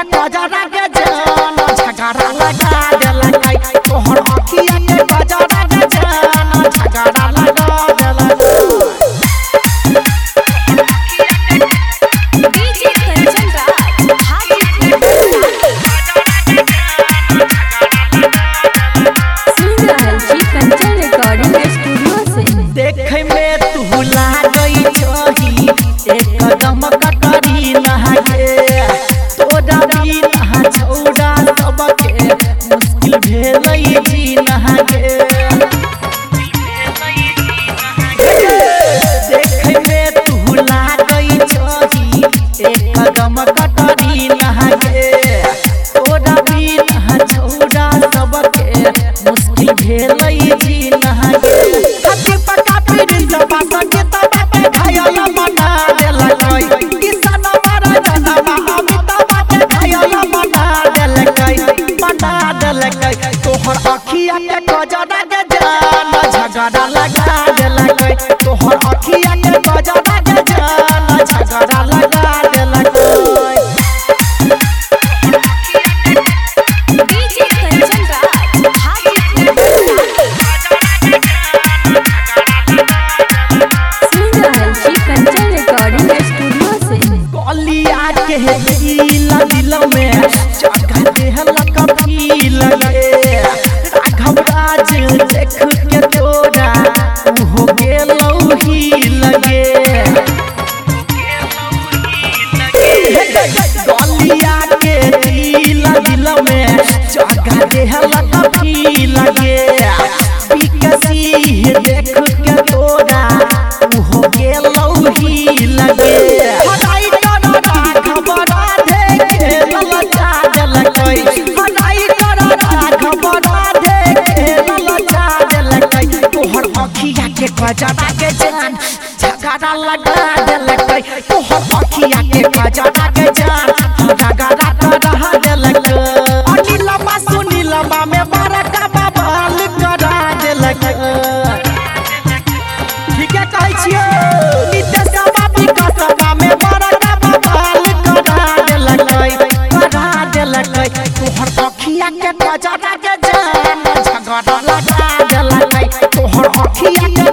अखिया भेलई जी नहाके देखे में तू लागई छही एक कदम कटरी नहाके तोरा भी नहा छौड़ा सबके मुश्किल भेलई जी नहाके हाथी अखिया के गजरा के जान झगड़ा लगा देलकै। तोहर अखिया के गजरा के जान झगड़ा लगा देलकै। डीजे कंचन राज हाजीपुर वैशाली गलिया के दिल दिल में जगह देहलक फील गे विकसी देख के तोरा हो गेलौ ही लगे हटाई कर राघव राधे के ललचा देलकै हटाई कर राघव राधे के ललचा देलकै तोहर अखिया के गजरा के जान झगड़ा लगा दे लगते तोहर अखिया के बजरा के जान झगड़ा करा दे लगते अनिलमा सुनिलमा में बड़का बवाल करा दे लगते ठीक है, कहै छियै? नितेश बाबी कसबा में बड़का बवाल करा दे लगते करा दे लगते तोहर अखिया के बजरा के जान झगड़ा लगा दे लगते तोहर अखिया के